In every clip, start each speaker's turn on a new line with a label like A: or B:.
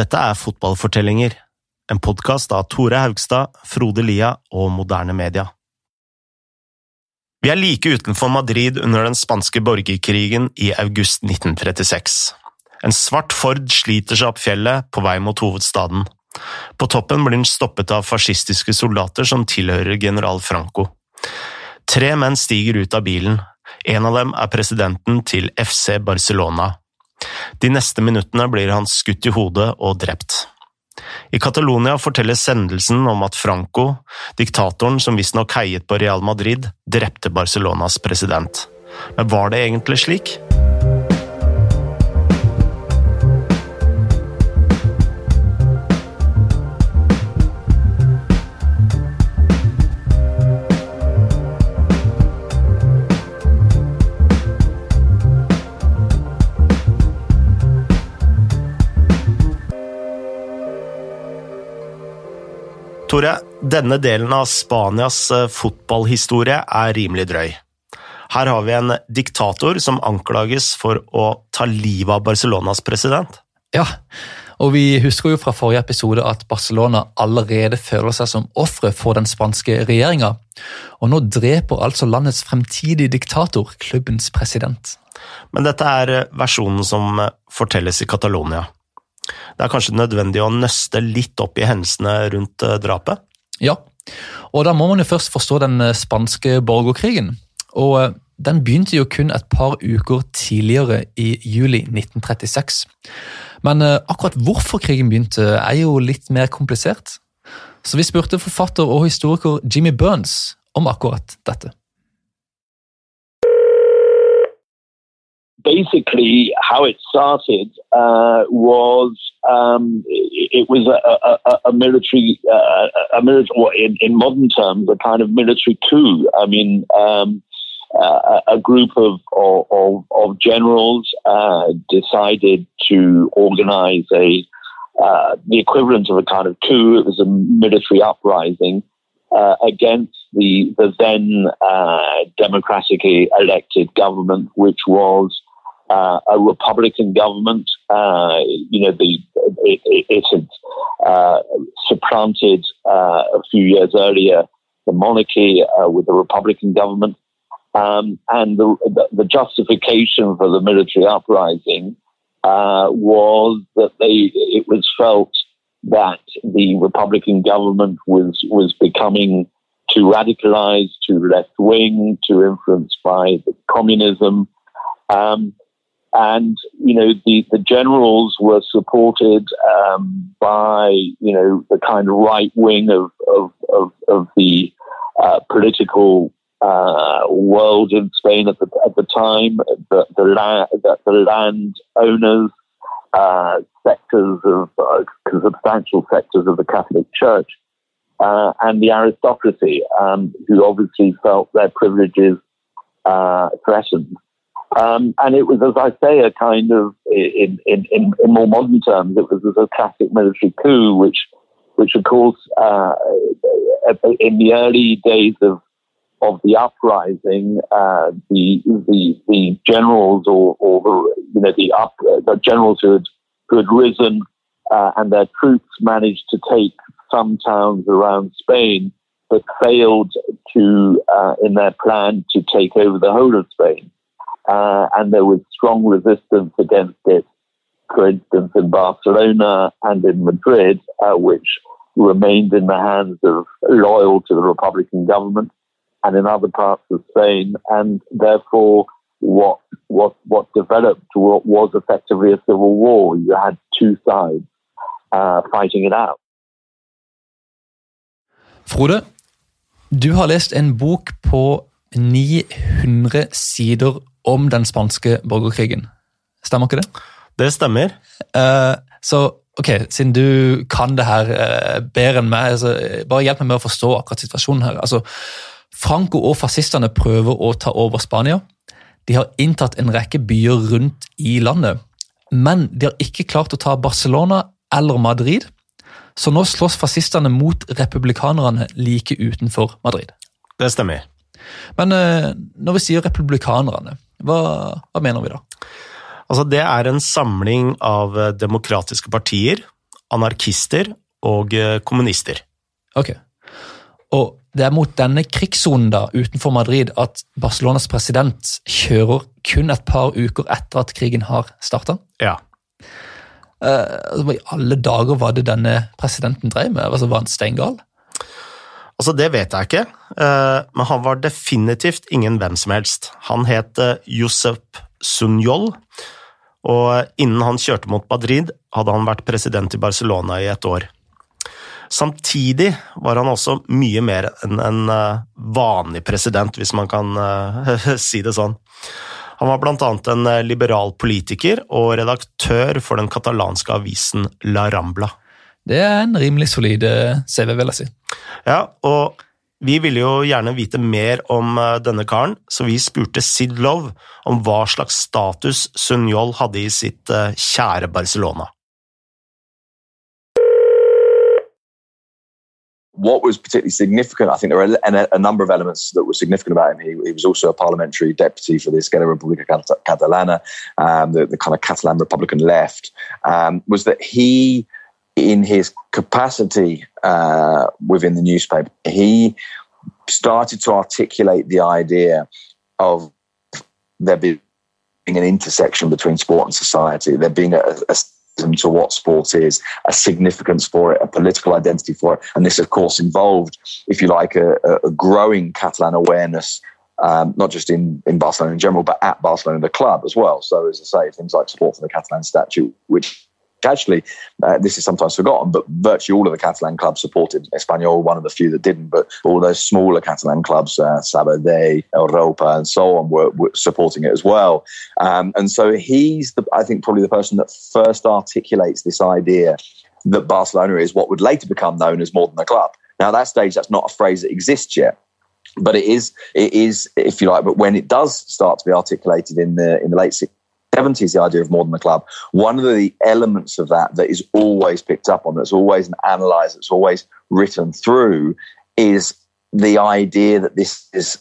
A: Dette er Fotballfortellinger, en podkast av Tore Haugstad, Frode Lia og Moderne Media. Vi er like utenfor Madrid under den spanske borgerkrigen i august 1936. En svart Ford sliter seg opp fjellet på vei mot hovedstaden. På toppen blir den stoppet av fascistiske soldater som tilhører general Franco. Tre menn stiger ut av bilen. En av dem er presidenten til FC Barcelona, de neste minuttene blir han skutt i hodet og drept. I Catalonia fortelles sendelsen om at Franco, diktatoren som visstnok heiet på Real Madrid, drepte Barcelonas president. Men var det egentlig slik? Tore, denne delen av Spanias eh, fotballhistorie er rimelig drøy. Her har vi en diktator som anklages for å ta livet av Barcelonas president.
B: Ja, og vi husker jo fra forrige episode at Barcelona allerede føler seg som ofre for den spanske regjeringa. Og nå dreper altså landets fremtidige diktator klubbens president.
A: Men dette er eh, versjonen som eh, fortelles i Catalonia. Det er kanskje nødvendig å nøste litt opp i hendelsene rundt eh, drapet?
B: Ja, og da må man jo først forstå den eh, spanske borgerkrigen. Og eh, den begynte jo kun et par uker tidligere, i juli 1936. Men akkurat hvorfor krigen begynte, er jo litt mer komplisert. Så vi spurte forfatter og historiker Jimmy Burns om akkurat dette.
C: Basically how it started uh, was um, it, it, was a, a, a military, uh, a military, or in, in modern terms, a kind of military coup. I mean, um, uh, a group of of, of generals uh, decided to organize a uh, the equivalent of a kind of coup. It was a military uprising uh, against the the then democratically elected government, which was uh, a Republican government. Uh, you know, the it, it, had uh, supplanted uh, a few years earlier the monarchy uh, with a Republican government, um, and the, the, the, justification for the military uprising uh, was that they it was felt that the Republican government was was becoming too radicalized, too left wing, too influenced by communism. Um, and you know the the generals were supported um, by you know the kind of right wing of of of, of the uh, political uh, world in Spain at the at the time. The the land the, the land owners, uh, sectors of uh, substantial sectors of the Catholic Church, uh, and the aristocracy, um, who obviously felt their privileges uh, threatened. Um, and it was, as I say, a kind of, in, in, in, in more modern terms, it was a classic military coup, which, which of course, uh, in the early days of of the uprising, uh, the, the the generals or, or the you know the up the generals who had who had risen uh, and their troops managed to take some towns around Spain, but failed to uh, in their plan to take over the whole of Spain uh, and there was strong resistance against it, for instance, in Barcelona and in Madrid, uh, which remained in the hands of loyal to the Republican government, and in other parts of Spain, and therefore what what what developed what was effectively a civil war. You had two sides uh, fighting it out.
B: Frode, du har lest en bok på 900 sider om den spanske borgerkrigen. Stemmer ikke det?
A: Det stemmer.
B: Uh, så ok, siden du kan det her uh, bedre enn meg, altså, bare hjelp meg med å forstå akkurat situasjonen her. Altså, Franco og fascistene prøver å ta over Spania. De har inntatt en rekke byer rundt i landet, men de har ikke klart å ta Barcelona eller Madrid. Så nå slåss fascistene mot republikanerne like utenfor Madrid.
A: Det stemmer.
B: Men uh, når vi sier republikanerne, hva, hva mener vi da?
A: Altså, det er en samling av eh, demokratiske partier, anarkister og eh, kommunister.
B: Ok. Og det er mot denne krigssonen da, utenfor Madrid at Barcelonas president kjører kun et par uker etter at krigen har starta.
A: Ja.
B: Uh, i alle dager var det denne presidenten drev med? Altså, var han steingal?
A: Altså, Det vet jeg ikke, eh, men han var definitivt ingen hvem som helst. Han het eh, Josep Sunyol, og innen han kjørte mot Madrid, hadde han vært president i Barcelona i et år. Samtidig var han også mye mer enn en eh, vanlig president, hvis man kan si det sånn. Han var blant annet en liberal politiker og redaktør for den katalanske avisen La Rambla.
B: Det er en rimelig solid CV, vil jeg si.
A: Ja, og vi ville jo gjerne vite mer om eh, denne karen, så vi spurte Sid Love om hva slags status Sunyol hadde i sitt eh, kjære Barcelona.
D: what was particularly significant, I think there were a, a, number of elements that were significant about him. He, he was also a parliamentary deputy for the Esquerra Republica Catalana, um, the, the, kind of Catalan Republican left, um, was that he in his capacity uh, within the newspaper, he started to articulate the idea of there being an intersection between sport and society, there being a, a to what sport is, a significance for it, a political identity for it. And this, of course, involved, if you like, a, a growing Catalan awareness, um, not just in, in Barcelona in general, but at Barcelona, the club as well. So, as I say, things like support for the Catalan statute, which actually, uh, this is sometimes forgotten, but virtually all of the Catalan clubs supported Espanyol, one of the few that didn't, but all those smaller Catalan clubs, uh, Sabadell, Europa, and so on, were, were supporting it as well. Um, and so he's, the, I think, probably the person that first articulates this idea that Barcelona is what would later become known as more than a club. Now, at that stage, that's not a phrase that exists yet but it is it is if you like but when it does start to be articulated in the in the late 70s, the idea of more than a club. One of the elements of that that is always picked up on, that's always analysed, that's always written through, is the idea that this is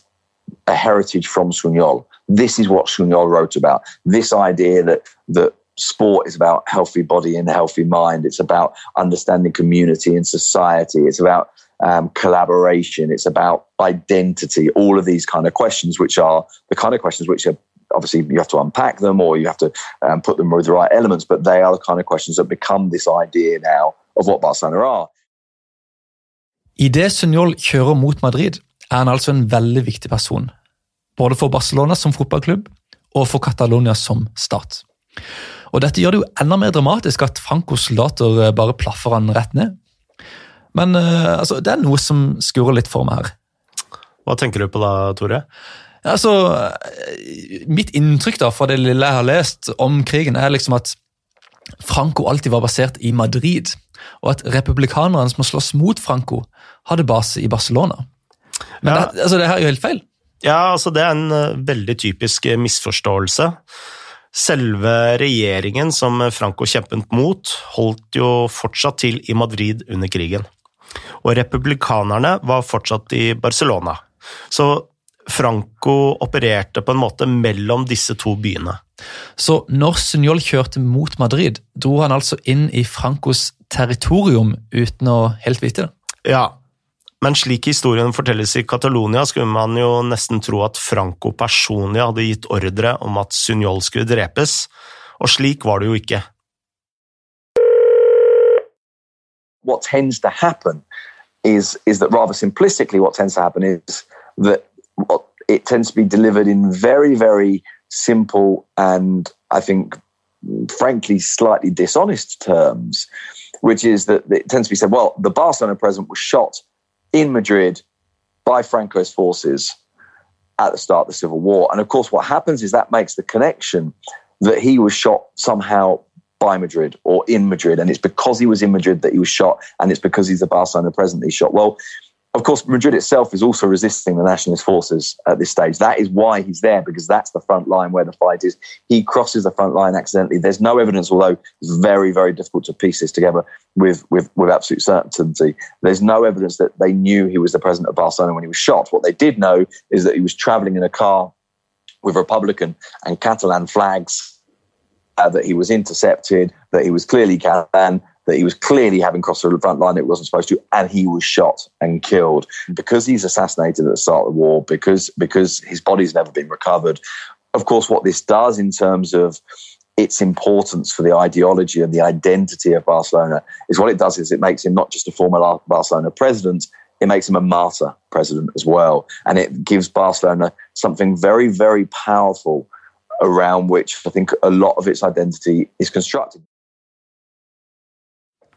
D: a heritage from Sunyol. This is what Sunyol wrote about. This idea that that sport is about healthy body and healthy mind. It's about understanding community and society. It's about um, collaboration. It's about identity. All of these kind of questions, which are the kind of questions which are obviously you have to unpack them or you have to um, put them with the right elements, but they are the kind of questions that become this idea now of what Barcelona are.
B: Idet Sunyol kjører mot Madrid, er han altså en veldig viktig person. Både for Barcelona som fotballklubb og for Catalonia som stat. Og Dette gjør det jo enda mer dramatisk at Francos soldater eh, bare plaffer han rett ned. Men uh, altså, det er noe som skurrer litt for meg her.
A: Hva tenker du på da, Tore?
B: Altså, Mitt inntrykk da, fra det lille jeg har lest om krigen, er liksom at Franco alltid var basert i Madrid, og at republikanerne som slåss mot Franco, hadde base i Barcelona. Men ja. det, altså, det her er jo helt feil.
A: Ja, altså det er en uh, veldig typisk uh, misforståelse. Selve regjeringen som Franco kjempet mot, holdt jo fortsatt til i Madrid under krigen. Og republikanerne var fortsatt i Barcelona. Så Franco opererte på en måte mellom disse to byene.
B: Så når Sunjol kjørte mot Madrid, dro han altså inn i Francos territorium uten å helt vite det?
A: Ja, men slik historien fortelles i Catalonia, skulle man jo nesten tro at Franco personlig hadde gitt ordre om at Sunjol skulle drepes, og slik var det jo ikke.
D: What tends to happen is, is that rather simplistically what tends to happen is that it tends to be delivered in very, very simple and I think, frankly, slightly dishonest terms, which is that it tends to be said, well, the Barcelona president was shot in Madrid by Franco's forces at the start of the Civil War. And of course, what happens is that makes the connection that he was shot somehow by Madrid or in Madrid. And it's because he was in Madrid that he was shot. And it's because he's the Barcelona president he's shot. Well, of course, Madrid itself is also resisting the nationalist forces at this stage. That is why he's there, because that's the front line where the fight is. He crosses the front line accidentally. There's no evidence, although it's very, very difficult to piece this together with, with, with absolute certainty. There's no evidence that they knew he was the president of Barcelona when he was shot. What they did know is that he was traveling in a car with Republican and Catalan flags, uh, that he was intercepted, that he was clearly Catalan, that he was clearly having crossed the front line it wasn't supposed to, and he was shot and killed because he's assassinated at the start of the war because because his body's never been recovered. Of course, what this does in terms of its importance for the ideology and the identity of Barcelona is what it does is it makes him not just a former Barcelona president, it makes him a martyr president as well. And it gives Barcelona something very, very powerful around which I think a lot of its identity is constructed.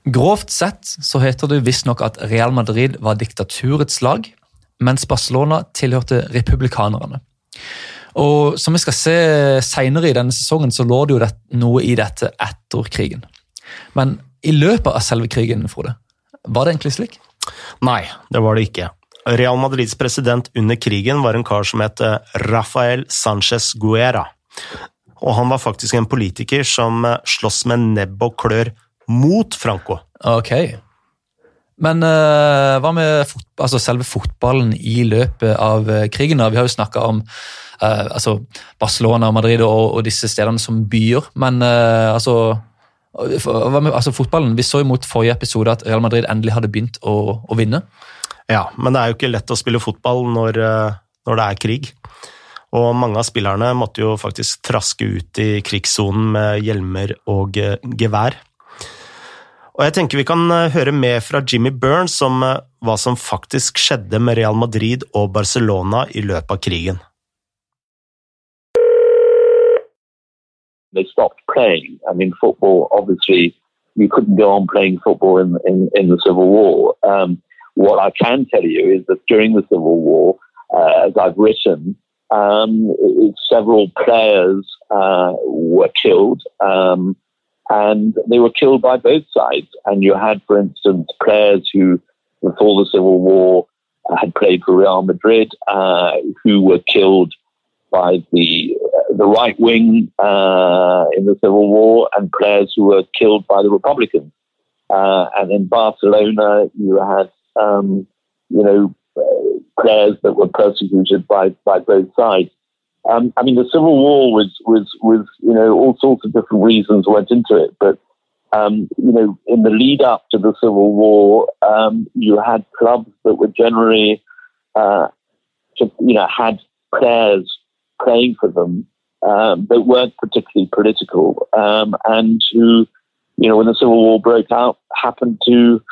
B: Grovt sett så heter det visstnok at Real Madrid var diktaturets lag, mens Barcelona tilhørte republikanerne. Og Som vi skal se senere i denne sesongen, så lå det jo noe i dette etter krigen. Men i løpet av selve krigen, Frode, var det egentlig slik?
A: Nei, det var det ikke. Real Madrids president under krigen var en kar som het Rafael Sánchez Guera. Og han var faktisk en politiker som sloss med nebb og klør mot Franco.
B: Ok. Men uh, hva med fot altså selve fotballen i løpet av uh, krigen? da? Vi har jo snakka om uh, altså Barcelona, Madrid og, og, disse stedene som byer. Men altså, hva med, altså fotballen? Vi så jo mot forrige episode at Real Madrid endelig hadde begynt å, å vinne.
A: Ja, men det er jo ikke lett å spille fotball når, når det er krig. Og mange av spillerne måtte jo faktisk traske ut i krigssonen med hjelmer og gevær. Og jeg tenker Vi kan eh, høre mer fra Jimmy Burns om eh, hva som faktisk skjedde med Real Madrid og Barcelona i løpet av krigen.
C: They stopped playing. I mean, football, obviously, you couldn't go on playing football in, in, in the Civil War. Um, what I can tell you is that during the Civil War, uh, as I've written, um, several players uh, were killed. Um, and they were killed by both sides. And you had, for instance, players who, before the Civil War, uh, had played for Real Madrid, uh, who were killed by the uh, the right wing uh, in the Civil War, and players who were killed by the Republicans. Uh, and in Barcelona, you had um, you know uh, players that were persecuted by by both sides. Um, I mean, the Civil War was was was you know all sorts of different reasons went into it, but um, you know, in the lead up to the Civil War, um, you had clubs that were generally, uh, to, you know, had players playing for them um, that weren't particularly political, um, and who, you know, when the Civil War broke out, happened to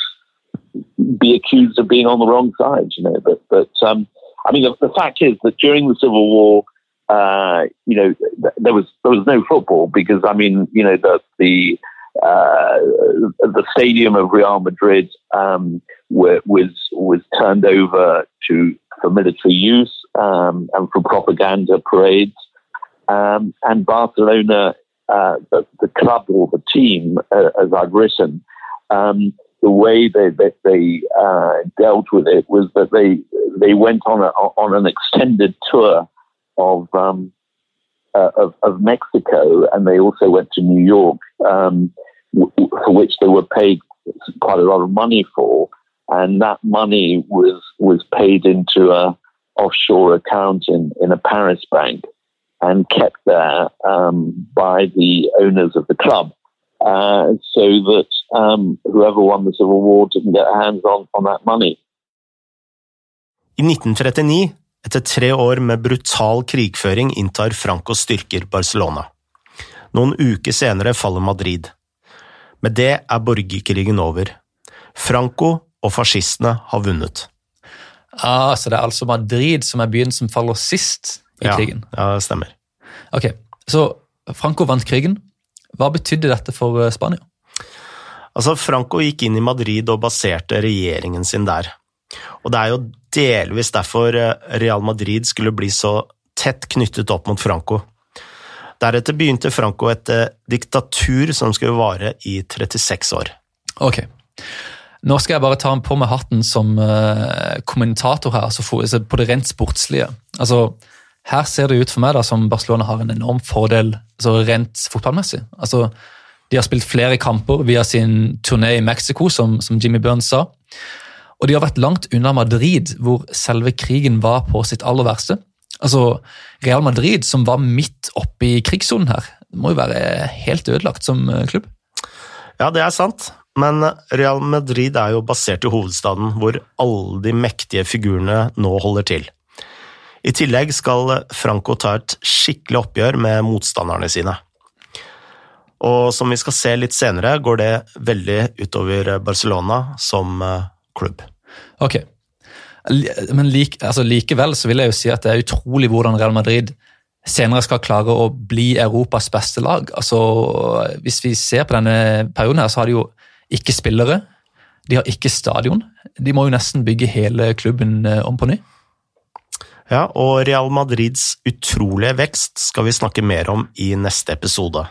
C: be accused of being on the wrong side. You know, but but um, I mean, the, the fact is that during the Civil War uh, you know, there was there was no football because I mean, you know, the the uh, the stadium of Real Madrid um, were, was was turned over to for military use um, and for propaganda parades, um, and Barcelona, uh, the, the, club or the team, uh, as I've written. Um, the way they, they, uh, dealt with it was that they they went on a, on an extended tour of um, uh, of, of, Mexico, and they also went to New York, um, w- for which they were paid quite a lot of money for, and that money was was paid into a offshore account in, in a Paris bank and kept there um, by the owners of the club, uh, so that um, whoever won the Civil War didn't get hands on, on that money.
A: I 1939 Etter tre år med brutal krigføring inntar Francos styrker Barcelona. Noen uker senere faller Madrid. Med det er borgerkrigen over. Franco og fascistene har vunnet.
B: Ah, så det er altså Madrid som er byen som faller sist i
A: ja,
B: krigen?
A: Ja, det stemmer.
B: Ok, Så Franco vant krigen. Hva betydde dette for eh, Spania?
A: Altså, Franco gikk inn i Madrid og baserte regjeringen sin der. Og det er jo delvis derfor eh, Real Madrid skulle bli så tett knyttet opp mot Franco. Deretter begynte Franco et eh, diktatur som skulle vare i 36 år.
B: Ok. Nå skal jeg bare ta på meg hatten som uh, kommentator her, altså på det rent sportslige. Altså, her ser det ut for meg da, som Barcelona har en enorm fordel altså rent fotballmessig. Altså, de har spilt flere kamper via sin turné i Mexico, som, som Jimmy Burns sa. Og de har vært langt unna Madrid, hvor selve krigen var på sitt aller verste. Altså, Real Madrid, som var midt oppe i krigssonen her, må jo være helt ødelagt som eh, klubb.
A: Ja, det er sant. men Real Madrid er jo basert i hovedstaden, hvor alle de mektige figurene nå holder til. I tillegg skal Franco ta et skikkelig oppgjør med motstanderne sine. Og som vi skal se litt senere, går det veldig utover Barcelona som eh, klubb.
B: Ok, men like, altså likevel så vil jeg jo si at det er utrolig hvordan Real Madrid senere skal klare å bli Europas beste lag. Altså, Hvis vi ser på denne perioden, her, så har de jo ikke spillere. De har ikke stadion. De må jo nesten bygge hele klubben eh, om på ny.
A: Ja, og Real Madrids utrolige vekst skal vi snakke mer om i neste episode.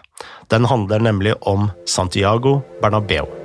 A: Den handler nemlig om Santiago Bernabeu.